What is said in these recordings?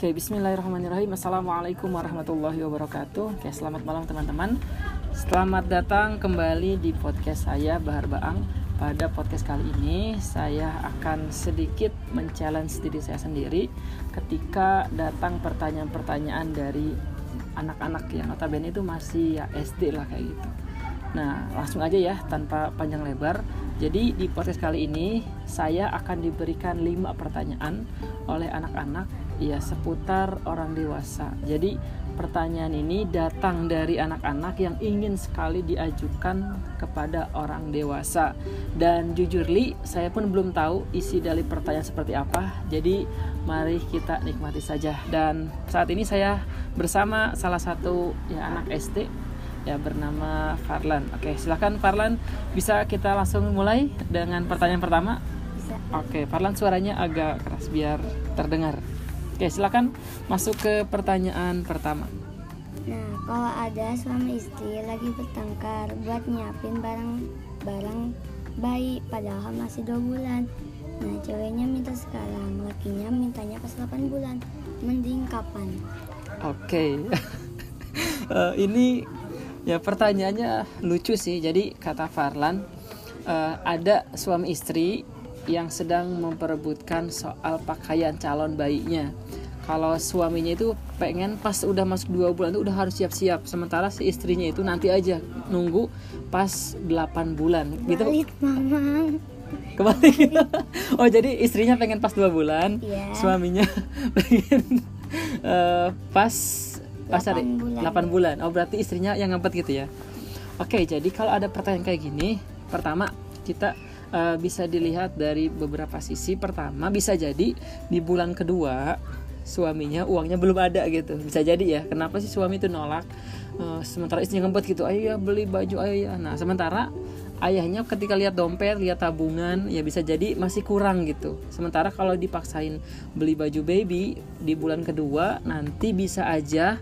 Oke, bismillahirrahmanirrahim. Assalamualaikum warahmatullahi wabarakatuh. Oke, selamat malam teman-teman. Selamat datang kembali di podcast saya Bahar Baang. Pada podcast kali ini saya akan sedikit men-challenge diri saya sendiri ketika datang pertanyaan-pertanyaan dari anak-anak yang notabene itu masih ya SD lah kayak gitu. Nah, langsung aja ya tanpa panjang lebar. Jadi di podcast kali ini saya akan diberikan 5 pertanyaan oleh anak-anak ya seputar orang dewasa. Jadi pertanyaan ini datang dari anak-anak yang ingin sekali diajukan kepada orang dewasa. Dan jujur li, saya pun belum tahu isi dari pertanyaan seperti apa. Jadi mari kita nikmati saja. Dan saat ini saya bersama salah satu ya anak SD ya bernama Farlan. Oke, silakan Farlan bisa kita langsung mulai dengan pertanyaan pertama. Oke, Farlan suaranya agak keras biar terdengar. Oke, silakan masuk ke pertanyaan pertama. Nah, kalau ada suami istri lagi bertengkar buat nyiapin barang-barang bayi padahal masih dua bulan. Nah, ceweknya minta sekarang, lakinya mintanya pas 8 bulan. Mending kapan? Oke. uh, ini ya pertanyaannya lucu sih. Jadi kata Farlan uh, ada suami istri yang sedang memperebutkan soal pakaian calon bayinya. Kalau suaminya itu pengen pas udah masuk dua bulan itu udah harus siap-siap. Sementara si istrinya itu nanti aja nunggu pas 8 bulan. Gitu. Balik, mama. kembali oh jadi istrinya pengen pas dua bulan Iya. suaminya pengen eh, pas pas hari 8 bulan. 8 bulan. Oh berarti istrinya yang ngempet gitu ya? Oke jadi kalau ada pertanyaan kayak gini pertama kita eh, bisa dilihat dari beberapa sisi. Pertama bisa jadi di bulan kedua suaminya uangnya belum ada gitu. Bisa jadi ya. Kenapa sih suami itu nolak? Eh, sementara istrinya ngempet gitu ayo ya beli baju ayo ya nah sementara ayahnya ketika lihat dompet lihat tabungan ya bisa jadi masih kurang gitu. Sementara kalau dipaksain beli baju baby di bulan kedua nanti bisa aja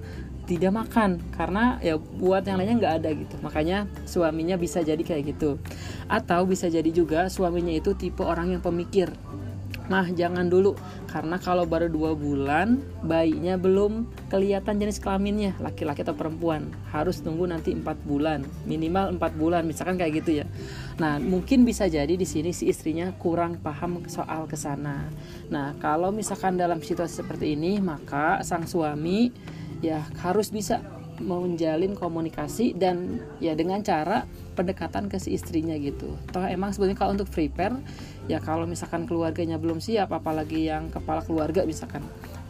tidak makan karena ya buat yang lainnya nggak ada gitu makanya suaminya bisa jadi kayak gitu atau bisa jadi juga suaminya itu tipe orang yang pemikir Nah jangan dulu karena kalau baru dua bulan bayinya belum kelihatan jenis kelaminnya laki-laki atau perempuan harus tunggu nanti empat bulan minimal empat bulan misalkan kayak gitu ya. Nah mungkin bisa jadi di sini si istrinya kurang paham soal ke sana. Nah kalau misalkan dalam situasi seperti ini maka sang suami ya harus bisa menjalin komunikasi dan ya dengan cara pendekatan ke si istrinya gitu. Toh emang sebenarnya kalau untuk prepare ya kalau misalkan keluarganya belum siap apalagi yang kepala keluarga misalkan.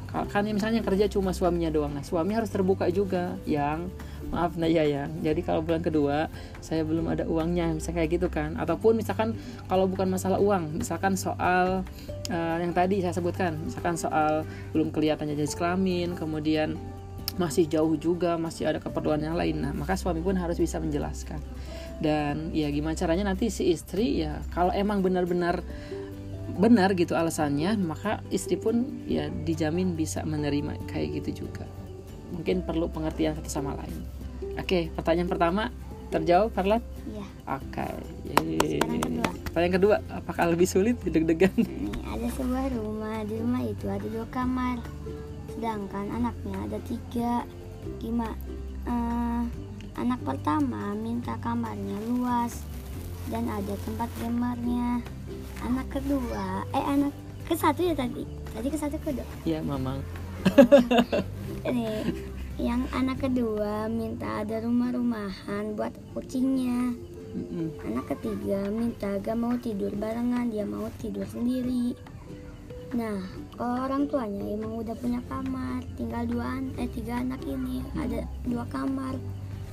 Kan ya misalnya kerja cuma suaminya doang. Nah suami harus terbuka juga yang maaf nah ya yang. Jadi kalau bulan kedua saya belum ada uangnya misalnya kayak gitu kan. Ataupun misalkan kalau bukan masalah uang misalkan soal uh, yang tadi saya sebutkan misalkan soal belum kelihatannya jenis kelamin kemudian masih jauh juga masih ada keperluan yang lain nah maka suami pun harus bisa menjelaskan dan ya gimana caranya nanti si istri ya kalau emang benar-benar benar gitu alasannya maka istri pun ya dijamin bisa menerima kayak gitu juga mungkin perlu pengertian satu sama lain oke pertanyaan pertama terjawab Farlat Iya. oke kedua. pertanyaan kedua apakah lebih sulit deg-degan ada sebuah rumah. Di rumah itu ada dua kamar. Sedangkan anaknya ada tiga. Gimana? Eh, anak pertama minta kamarnya luas dan ada tempat gamernya. Anak kedua, eh anak ke satu ya tadi. Tadi ke satu kedua. ya mamang Ini yang anak kedua minta ada rumah-rumahan buat kucingnya. Mm-mm. Anak ketiga minta gak mau tidur barengan, dia mau tidur sendiri. Nah, orang tuanya emang udah punya kamar, tinggal dua eh tiga anak ini ada dua kamar,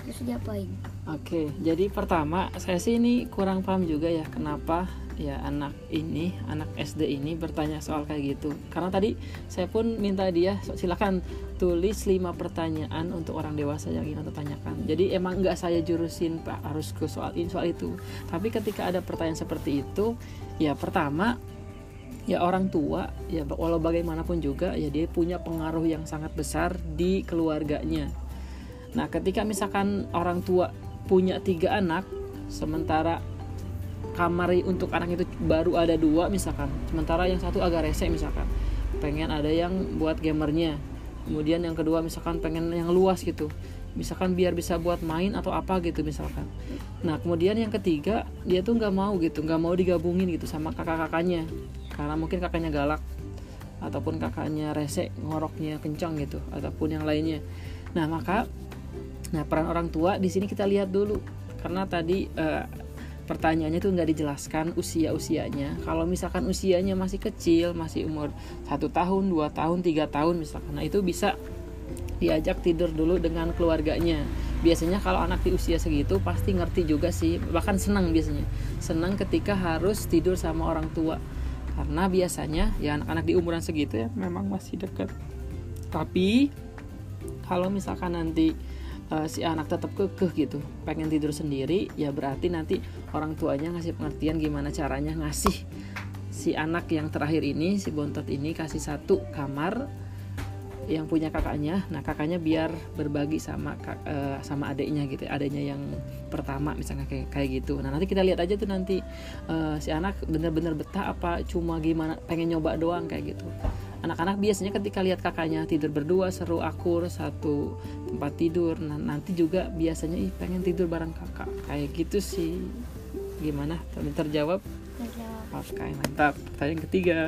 terus diapain? Oke, jadi pertama saya sih ini kurang paham juga ya kenapa ya anak ini, anak SD ini bertanya soal kayak gitu. Karena tadi saya pun minta dia "So, silakan tulis 5 pertanyaan untuk orang dewasa yang ingin tanyakan. Jadi emang nggak saya jurusin Pak harus ke soal ini soal itu. Tapi ketika ada pertanyaan seperti itu, ya pertama ya orang tua ya walau bagaimanapun juga ya dia punya pengaruh yang sangat besar di keluarganya. Nah, ketika misalkan orang tua punya tiga anak, sementara kamar untuk anak itu baru ada dua misalkan, sementara yang satu agak rese misalkan, pengen ada yang buat gamernya. Kemudian yang kedua misalkan pengen yang luas gitu. Misalkan biar bisa buat main atau apa gitu misalkan. Nah kemudian yang ketiga dia tuh nggak mau gitu nggak mau digabungin gitu sama kakak-kakaknya karena mungkin kakaknya galak ataupun kakaknya rese ngoroknya kencang gitu ataupun yang lainnya. Nah maka nah peran orang tua di sini kita lihat dulu. Karena tadi eh, pertanyaannya tuh nggak dijelaskan usia usianya kalau misalkan usianya masih kecil masih umur satu tahun dua tahun tiga tahun misalkan nah itu bisa diajak tidur dulu dengan keluarganya. Biasanya kalau anak di usia segitu pasti ngerti juga sih bahkan senang biasanya. Senang ketika harus tidur sama orang tua karena biasanya ya anak-anak di umuran segitu ya memang masih dekat tapi kalau misalkan nanti uh, si anak tetap kekeh gitu pengen tidur sendiri ya berarti nanti orang tuanya ngasih pengertian gimana caranya ngasih si anak yang terakhir ini si bontot ini kasih satu kamar yang punya kakaknya. Nah kakaknya biar berbagi sama uh, sama adiknya gitu adiknya yang pertama misalnya kayak kayak gitu. Nah nanti kita lihat aja tuh nanti uh, si anak bener-bener betah apa cuma gimana pengen nyoba doang kayak gitu. Anak-anak biasanya ketika lihat kakaknya tidur berdua seru akur satu tempat tidur nah, nanti juga biasanya ih pengen tidur bareng kakak. Kayak gitu sih. Gimana? Terjawab? Terjawab. Oke mantap. Pertanyaan ketiga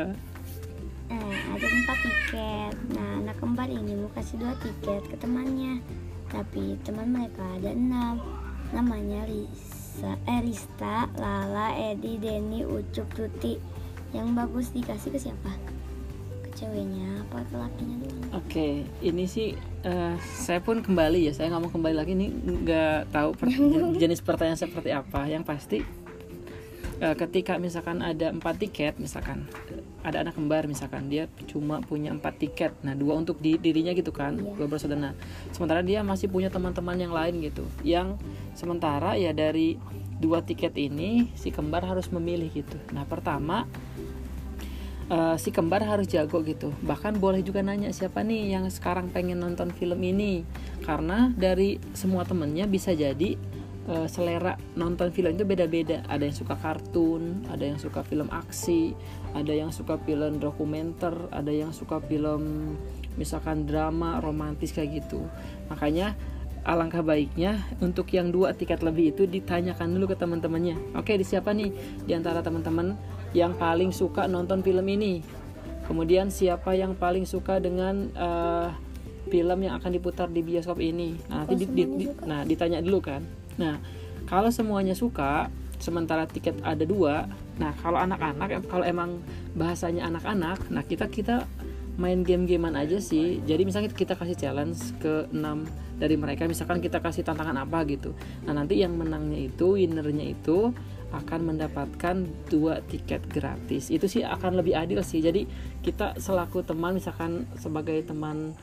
eh, ada empat tiket nah anak kembar ini mau kasih dua tiket ke temannya tapi teman mereka ada enam namanya Risa, eh, Rista, Lala, Edi, Denny, Ucup, Tuti yang bagus dikasih ke siapa? ke ceweknya apa ke lakinya dulu? Oke, okay, ini sih uh, saya pun kembali ya, saya nggak mau kembali lagi ini nggak tahu per jenis pertanyaan seperti apa. Yang pasti ketika misalkan ada empat tiket, misalkan ada anak kembar misalkan dia cuma punya empat tiket. Nah dua untuk di dirinya gitu kan yeah. dua bersaudara. Sementara dia masih punya teman-teman yang lain gitu. Yang sementara ya dari dua tiket ini si kembar harus memilih gitu. Nah pertama uh, si kembar harus jago gitu. Bahkan boleh juga nanya siapa nih yang sekarang pengen nonton film ini? Karena dari semua temennya bisa jadi uh, selera nonton film itu beda-beda. Ada yang suka kartun, ada yang suka film aksi, ada yang suka film dokumenter, ada yang suka film misalkan drama, romantis kayak gitu. Makanya alangkah baiknya untuk yang dua tiket lebih itu ditanyakan dulu ke teman-temannya. Oke, di siapa nih di antara teman-teman yang paling suka nonton film ini? Kemudian siapa yang paling suka dengan uh, film yang akan diputar di bioskop ini? Nah, nanti di, di, di, nah ditanya dulu kan Nah, kalau semuanya suka, sementara tiket ada dua, nah kalau anak-anak, kalau emang bahasanya anak-anak, nah kita kita main game-gamean aja sih. Jadi misalnya kita kasih challenge ke 6 dari mereka, misalkan kita kasih tantangan apa gitu. Nah nanti yang menangnya itu, winnernya itu akan mendapatkan dua tiket gratis. Itu sih akan lebih adil sih. Jadi kita selaku teman, misalkan sebagai teman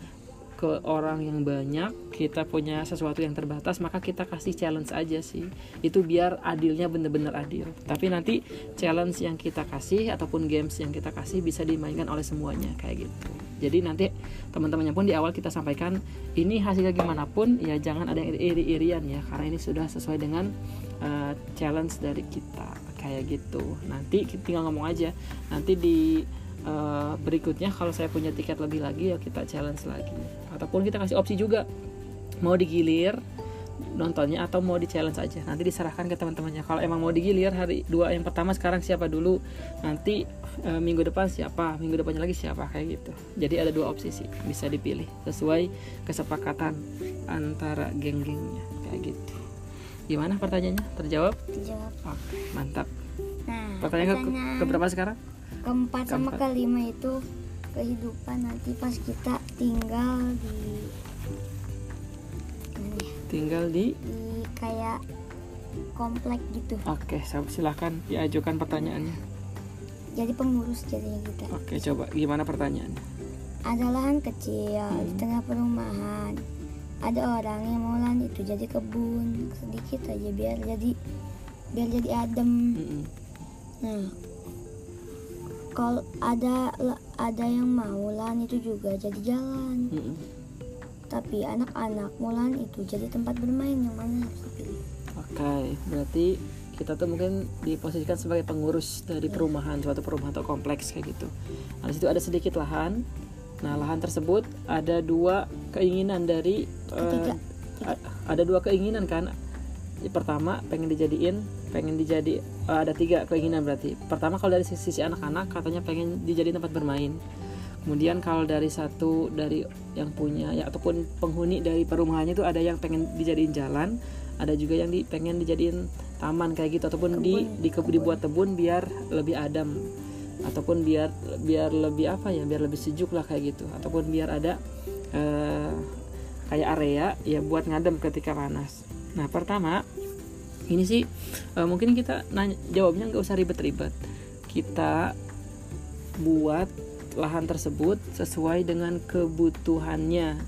ke orang yang banyak kita punya sesuatu yang terbatas maka kita kasih challenge aja sih. Itu biar adilnya bener-bener adil. Tapi nanti challenge yang kita kasih ataupun games yang kita kasih bisa dimainkan oleh semuanya kayak gitu. Jadi nanti teman-temannya pun di awal kita sampaikan ini hasilnya gimana pun ya jangan ada yang iri-irian ya karena ini sudah sesuai dengan uh, challenge dari kita kayak gitu. Nanti tinggal ngomong aja. Nanti di uh, berikutnya kalau saya punya tiket lebih lagi ya kita challenge lagi ataupun kita kasih opsi juga. Mau digilir nontonnya atau mau di challenge aja. Nanti diserahkan ke teman-temannya. Kalau emang mau digilir hari dua yang pertama sekarang siapa dulu? Nanti e, minggu depan siapa? Minggu depannya lagi siapa? Kayak gitu. Jadi ada dua opsi sih. Bisa dipilih sesuai kesepakatan antara geng-gengnya. Kayak gitu. Gimana pertanyaannya? Terjawab? Terjawab. Oke mantap. Nah pertanyaan ke, ke berapa sekarang? keempat sama kelima itu kehidupan nanti pas kita tinggal di tinggal di? Di kayak komplek gitu. Oke silahkan diajukan pertanyaannya. Jadi pengurus jadinya kita. Oke coba. Gimana pertanyaannya? Ada lahan kecil hmm. di tengah perumahan. Ada orang yang mau lahan itu jadi kebun. Sedikit aja biar jadi biar jadi adem. Hmm. nah kalau ada ada yang mau lan itu juga jadi jalan. Mm -hmm. tapi anak-anak mulan itu jadi tempat bermain yang mana harus dipilih? Oke okay, berarti kita tuh mungkin diposisikan sebagai pengurus dari perumahan suatu perumahan atau kompleks kayak gitu. Nah di situ ada sedikit lahan. Nah lahan tersebut ada dua keinginan dari Ketiga. a- ada dua keinginan kan. Pertama pengen dijadiin pengen dijadi eh, ada tiga keinginan berarti. Pertama kalau dari sisi, anak-anak katanya pengen dijadiin tempat bermain. Kemudian kalau dari satu dari yang punya ya ataupun penghuni dari perumahannya itu ada yang pengen dijadiin jalan ada juga yang di, pengen dijadiin taman kayak gitu ataupun di, di ke- dibuat kebun biar lebih adem. Ataupun biar biar lebih apa ya biar lebih sejuk lah kayak gitu. Ataupun biar ada eh, kayak area ya buat ngadem ketika panas. Nah pertama ini sih eh, mungkin kita nanya jawabnya nggak usah ribet-ribet. Kita buat lahan tersebut sesuai dengan kebutuhannya.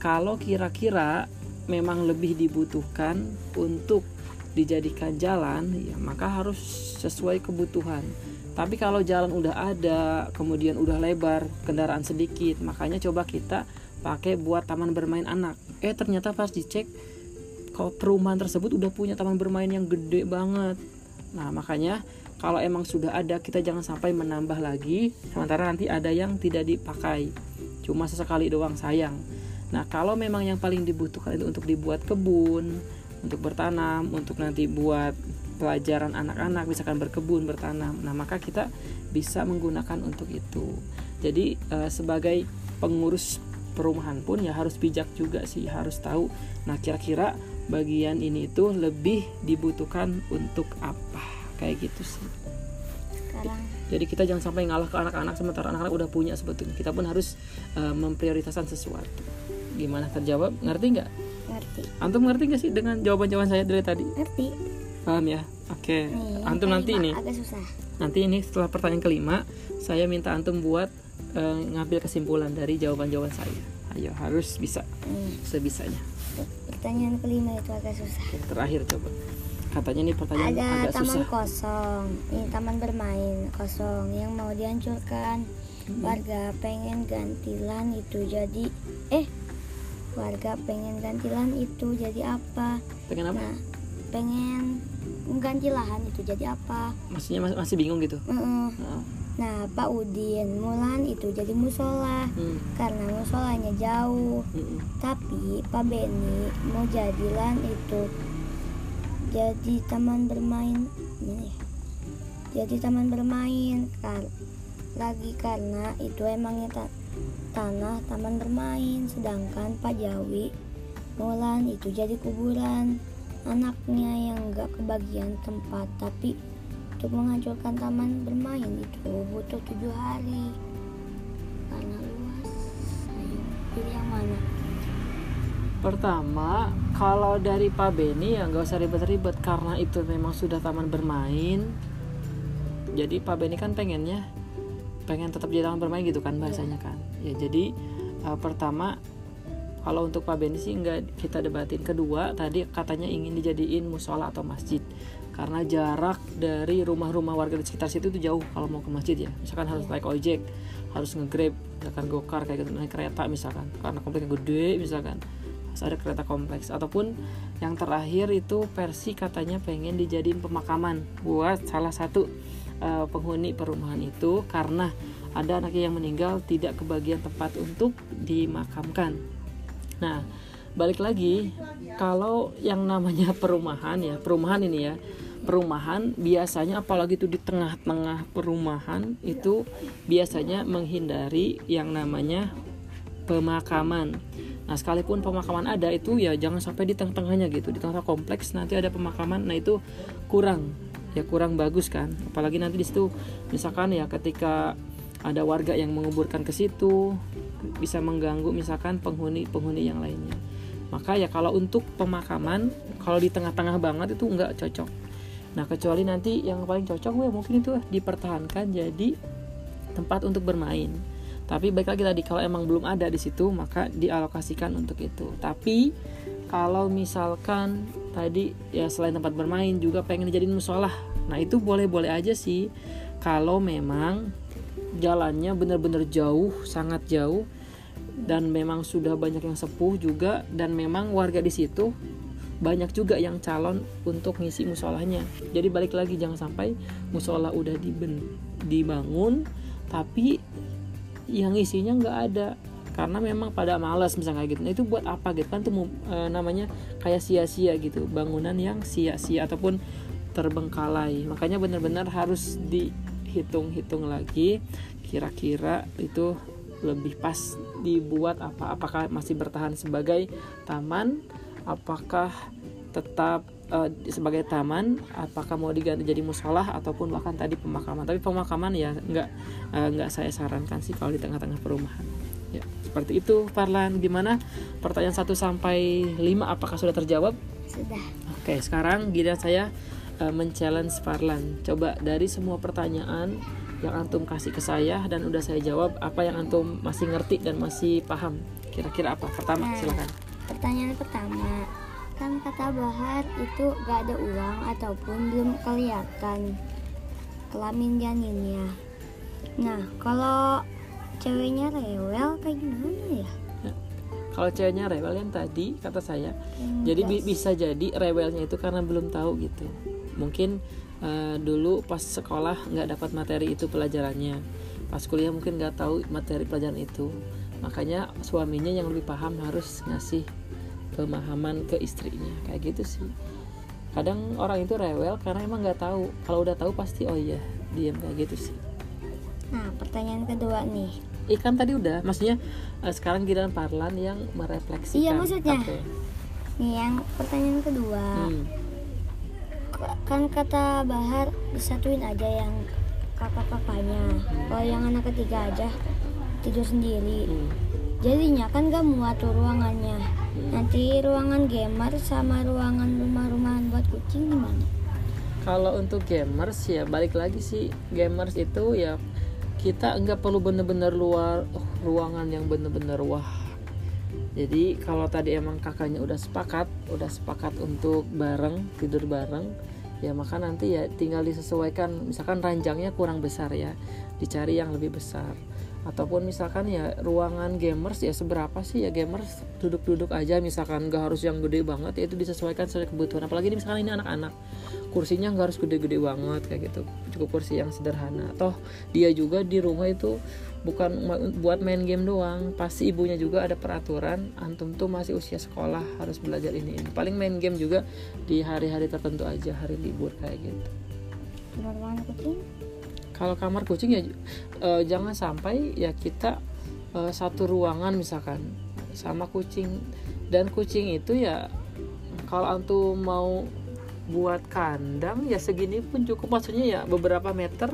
Kalau kira-kira memang lebih dibutuhkan untuk dijadikan jalan ya maka harus sesuai kebutuhan. Tapi kalau jalan udah ada kemudian udah lebar kendaraan sedikit makanya coba kita pakai buat taman bermain anak. Eh ternyata pas dicek kalau perumahan tersebut udah punya taman bermain yang gede banget. Nah makanya kalau emang sudah ada kita jangan sampai menambah lagi sementara nanti ada yang tidak dipakai. Cuma sesekali doang sayang. Nah kalau memang yang paling dibutuhkan itu untuk dibuat kebun untuk bertanam untuk nanti buat pelajaran anak-anak misalkan berkebun bertanam. Nah maka kita bisa menggunakan untuk itu. Jadi eh, sebagai pengurus perumahan pun ya harus bijak juga sih harus tahu nah kira-kira bagian ini itu lebih dibutuhkan untuk apa? Kayak gitu sih. Sekarang. Jadi kita jangan sampai ngalah ke anak-anak sementara anak-anak udah punya sebetulnya. Kita pun harus eh, memprioritaskan sesuatu. Gimana terjawab? Ngerti nggak? Ngerti. Antum ngerti nggak sih dengan jawaban-jawaban saya dari tadi? Ngerti. Paham ya? Oke. Nih yang antum nanti ini agak susah. Nanti ini setelah pertanyaan kelima saya minta antum buat eh, ngambil kesimpulan dari jawaban-jawaban saya. Ayo harus bisa. Nih. Sebisanya pertanyaan kelima itu agak susah. Terakhir coba. Katanya nih pertanyaan ada agak taman susah. kosong ini taman bermain kosong yang mau dihancurkan. Warga pengen gantilan itu jadi eh warga pengen gantilan itu jadi apa? Pengen apa? Nah pengen mengganti lahan itu jadi apa? Maksudnya mas- masih bingung gitu? Mm-mm. Nah, nah Pak Udin mulan itu jadi musola hmm, karena musolanya jauh. Hmm, tapi Pak Beni mau jadilan itu. Jadi taman bermain ini. Jadi taman bermain kar lagi karena itu emangnya ta- tanah taman bermain. Sedangkan Pak Jawi Mulan itu jadi kuburan. Anaknya yang enggak kebagian tempat tapi untuk menghancurkan taman bermain itu butuh tujuh hari karena luas ayo pilih yang mana Pertama, kalau dari Pak Beni ya nggak usah ribet-ribet karena itu memang sudah taman bermain. Jadi Pak Beni kan pengennya pengen tetap jadi taman bermain gitu kan bahasanya kan. Ya jadi eh, pertama kalau untuk Pak Beni sih nggak kita debatin. Kedua tadi katanya ingin dijadiin musola atau masjid karena jarak dari rumah-rumah warga di sekitar situ itu jauh kalau mau ke masjid ya. Misalkan harus naik ojek, harus ngegrab, misalkan gokar kayak gitu naik kereta misalkan karena kompleksnya gede misalkan harus ada kereta kompleks ataupun yang terakhir itu versi katanya pengen dijadiin pemakaman buat salah satu eh, penghuni perumahan itu karena ada anaknya yang meninggal tidak kebagian tempat untuk dimakamkan. Nah, balik lagi kalau yang namanya perumahan ya, perumahan ini ya. Perumahan biasanya apalagi itu di tengah-tengah perumahan itu biasanya menghindari yang namanya pemakaman. Nah, sekalipun pemakaman ada itu ya jangan sampai di tengah-tengahnya gitu. Di tengah kompleks nanti ada pemakaman. Nah, itu kurang ya kurang bagus kan. Apalagi nanti di situ misalkan ya ketika ada warga yang menguburkan ke situ bisa mengganggu misalkan penghuni-penghuni yang lainnya. Maka ya kalau untuk pemakaman kalau di tengah-tengah banget itu nggak cocok. Nah, kecuali nanti yang paling cocok gue mungkin itu dipertahankan jadi tempat untuk bermain. Tapi baik lagi tadi kalau emang belum ada di situ maka dialokasikan untuk itu. Tapi kalau misalkan tadi ya selain tempat bermain juga pengen dijadiin musola nah itu boleh-boleh aja sih. Kalau memang jalannya benar-benar jauh sangat jauh dan memang sudah banyak yang sepuh juga dan memang warga di situ banyak juga yang calon untuk ngisi musolahnya. Jadi balik lagi jangan sampai musola udah diben, dibangun tapi yang isinya nggak ada. Karena memang pada malas misalnya gitu. Nah itu buat apa gitu? Kan tuh e, namanya kayak sia-sia gitu. Bangunan yang sia-sia ataupun terbengkalai. Makanya benar-benar harus dihitung-hitung lagi kira-kira itu lebih pas dibuat apa? Apakah masih bertahan sebagai taman? Apakah tetap uh, sebagai taman apakah mau diganti jadi musolah ataupun bahkan tadi pemakaman. Tapi pemakaman ya nggak uh, nggak saya sarankan sih kalau di tengah-tengah perumahan. Ya seperti itu Farlan. Gimana? Pertanyaan 1 sampai 5 apakah sudah terjawab? Sudah. Oke sekarang giliran saya uh, men-challenge Farlan. Coba dari semua pertanyaan yang antum kasih ke saya dan udah saya jawab apa yang antum masih ngerti dan masih paham? Kira-kira apa? Pertama nah, silakan. pertanyaan pertama kan kata Bahar itu gak ada uang ataupun belum kelihatan kelamin janinnya. Nah kalau ceweknya rewel kayak gimana ya? ya. Kalau ceweknya rewel yang tadi kata saya hmm, jadi bi bisa jadi rewelnya itu karena belum tahu gitu. Mungkin uh, dulu pas sekolah nggak dapat materi itu pelajarannya. Pas kuliah mungkin nggak tahu materi pelajaran itu. Makanya suaminya yang lebih paham harus ngasih pemahaman ke istrinya. Kayak gitu sih. Kadang orang itu rewel karena emang nggak tahu. Kalau udah tahu pasti oh iya diam kayak gitu sih. Nah pertanyaan kedua nih. Ikan tadi udah. Maksudnya uh, sekarang giliran Parlan yang merefleksikan. Iya maksudnya. Okay. nih yang pertanyaan kedua. Hmm. kan kata Bahar disatuin aja yang kakak-kakaknya. Hmm. kalau yang anak ketiga aja. Tidur sendiri. Hmm. jadinya kan gak muat tuh ruangannya nanti ruangan gamer sama ruangan rumah-rumahan buat kucing gimana? Kalau untuk gamers ya balik lagi sih gamers itu ya kita enggak perlu bener-bener luar oh, ruangan yang bener-bener wah. Jadi kalau tadi emang kakaknya udah sepakat udah sepakat untuk bareng tidur bareng ya maka nanti ya tinggal disesuaikan. Misalkan ranjangnya kurang besar ya dicari yang lebih besar ataupun misalkan ya ruangan gamers ya seberapa sih ya gamers duduk-duduk aja misalkan gak harus yang gede banget ya itu disesuaikan sesuai kebutuhan. Apalagi ini misalkan ini anak-anak kursinya nggak harus gede-gede banget kayak gitu. Cukup kursi yang sederhana. Toh dia juga di rumah itu bukan buat main game doang. Pasti ibunya juga ada peraturan antum tuh masih usia sekolah harus belajar ini ini. Paling main game juga di hari-hari tertentu aja hari libur kayak gitu kalau kamar kucing ya uh, jangan sampai ya kita uh, satu ruangan misalkan sama kucing. Dan kucing itu ya kalau antum mau buat kandang ya segini pun cukup. Maksudnya ya beberapa meter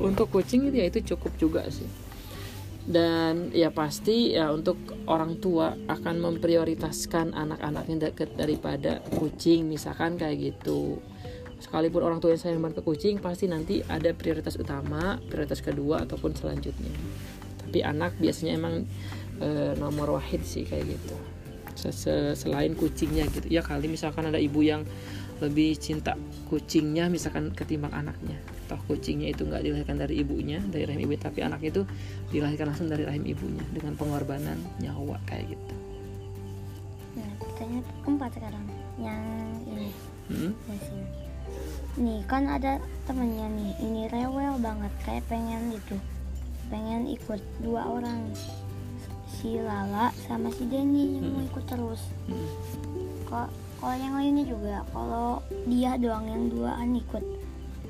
untuk kucing itu ya itu cukup juga sih. Dan ya pasti ya untuk orang tua akan memprioritaskan anak-anaknya daripada kucing misalkan kayak gitu sekalipun orang tua yang sayang banget ke kucing pasti nanti ada prioritas utama prioritas kedua ataupun selanjutnya. Tapi anak biasanya emang e, nomor wahid sih kayak gitu. Selain kucingnya gitu. Ya kali misalkan ada ibu yang lebih cinta kucingnya misalkan ketimbang anaknya. Toh kucingnya itu nggak dilahirkan dari ibunya dari rahim ibu tapi anak itu dilahirkan langsung dari rahim ibunya dengan pengorbanan nyawa kayak gitu. Nah pertanyaan keempat sekarang. Yang ini. Hmm? Nih kan ada temennya nih. Ini rewel banget kayak pengen itu. Pengen ikut dua orang. Si Lala sama si Denny yang hmm. mau ikut terus. Hmm. kok kalau yang lainnya juga kalau dia doang yang duaan ikut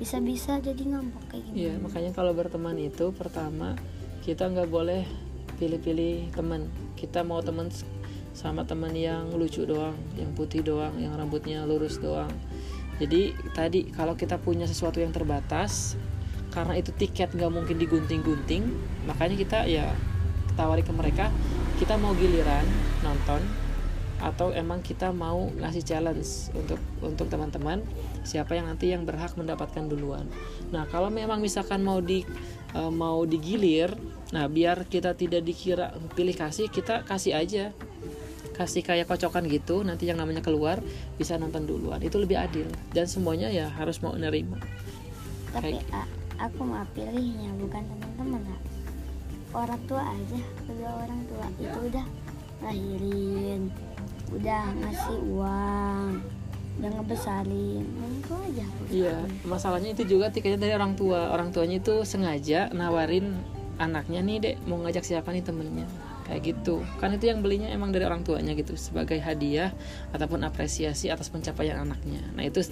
bisa-bisa jadi ngambek kayak gini. Iya makanya kalau berteman itu pertama kita nggak boleh pilih-pilih teman. Kita mau teman sama teman yang lucu doang yang putih doang yang rambutnya lurus doang jadi tadi kalau kita punya sesuatu yang terbatas karena itu tiket nggak mungkin digunting-gunting makanya kita ya tawari ke mereka kita mau giliran nonton atau emang kita mau ngasih challenge untuk untuk teman-teman siapa yang nanti yang berhak mendapatkan duluan. Nah kalau memang misalkan mau di uh, mau digilir, nah biar kita tidak dikira pilih kasih kita kasih aja kasih kayak kocokan gitu nanti yang namanya keluar bisa nonton duluan. Itu lebih adil dan semuanya ya harus mau nerima. Tapi kayak, a, aku mau pilihnya bukan teman-teman orang tua aja kedua orang tua. Itu udah lahirin udah ngasih uang udah ngebesarin. Dan itu aja Iya, masalahnya itu juga tiketnya dari orang tua. Orang tuanya itu sengaja nawarin anaknya nih, Dek, mau ngajak siapa nih temennya. Kayak gitu. Kan itu yang belinya emang dari orang tuanya gitu sebagai hadiah ataupun apresiasi atas pencapaian anaknya. Nah, itu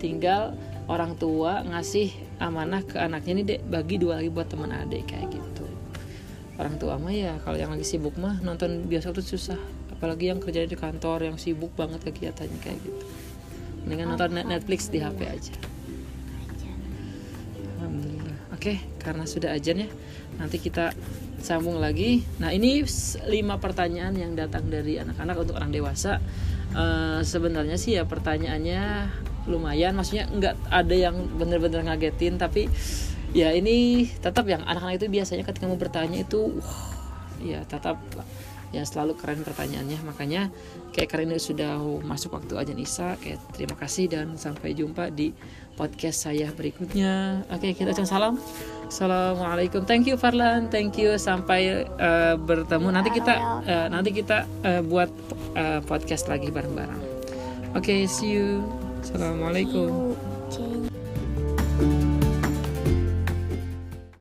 tinggal orang tua ngasih amanah ke anaknya nih, Dek, bagi dua lagi buat teman adik kayak gitu. Orang tua mah ya kalau yang lagi sibuk mah nonton bioskop tuh susah. Apalagi yang kerja di kantor yang sibuk banget kegiatannya kayak gitu. Mendingan nonton net- Netflix di HP aja. Alhamdulillah. Oke, karena sudah ajan ya. Nanti kita sambung lagi. Nah, ini lima pertanyaan yang datang dari anak-anak untuk orang dewasa. Eh, sebenarnya sih ya pertanyaannya lumayan, maksudnya nggak ada yang bener-bener ngagetin, tapi ya ini tetap yang anak-anak itu biasanya ketika mau bertanya itu, wah, ya tetap ya selalu keren pertanyaannya. Makanya kayak keren ini sudah masuk waktu ajan Isa. Kayak terima kasih dan sampai jumpa di podcast saya berikutnya. Oke, kita ucapkan salam. Assalamualaikum. Thank you Farlan. Thank you sampai eh, bertemu. Nanti kita eh, nanti kita eh, buat eh, podcast lagi bareng-bareng. Oke, see you. Assalamualaikum. Ciu.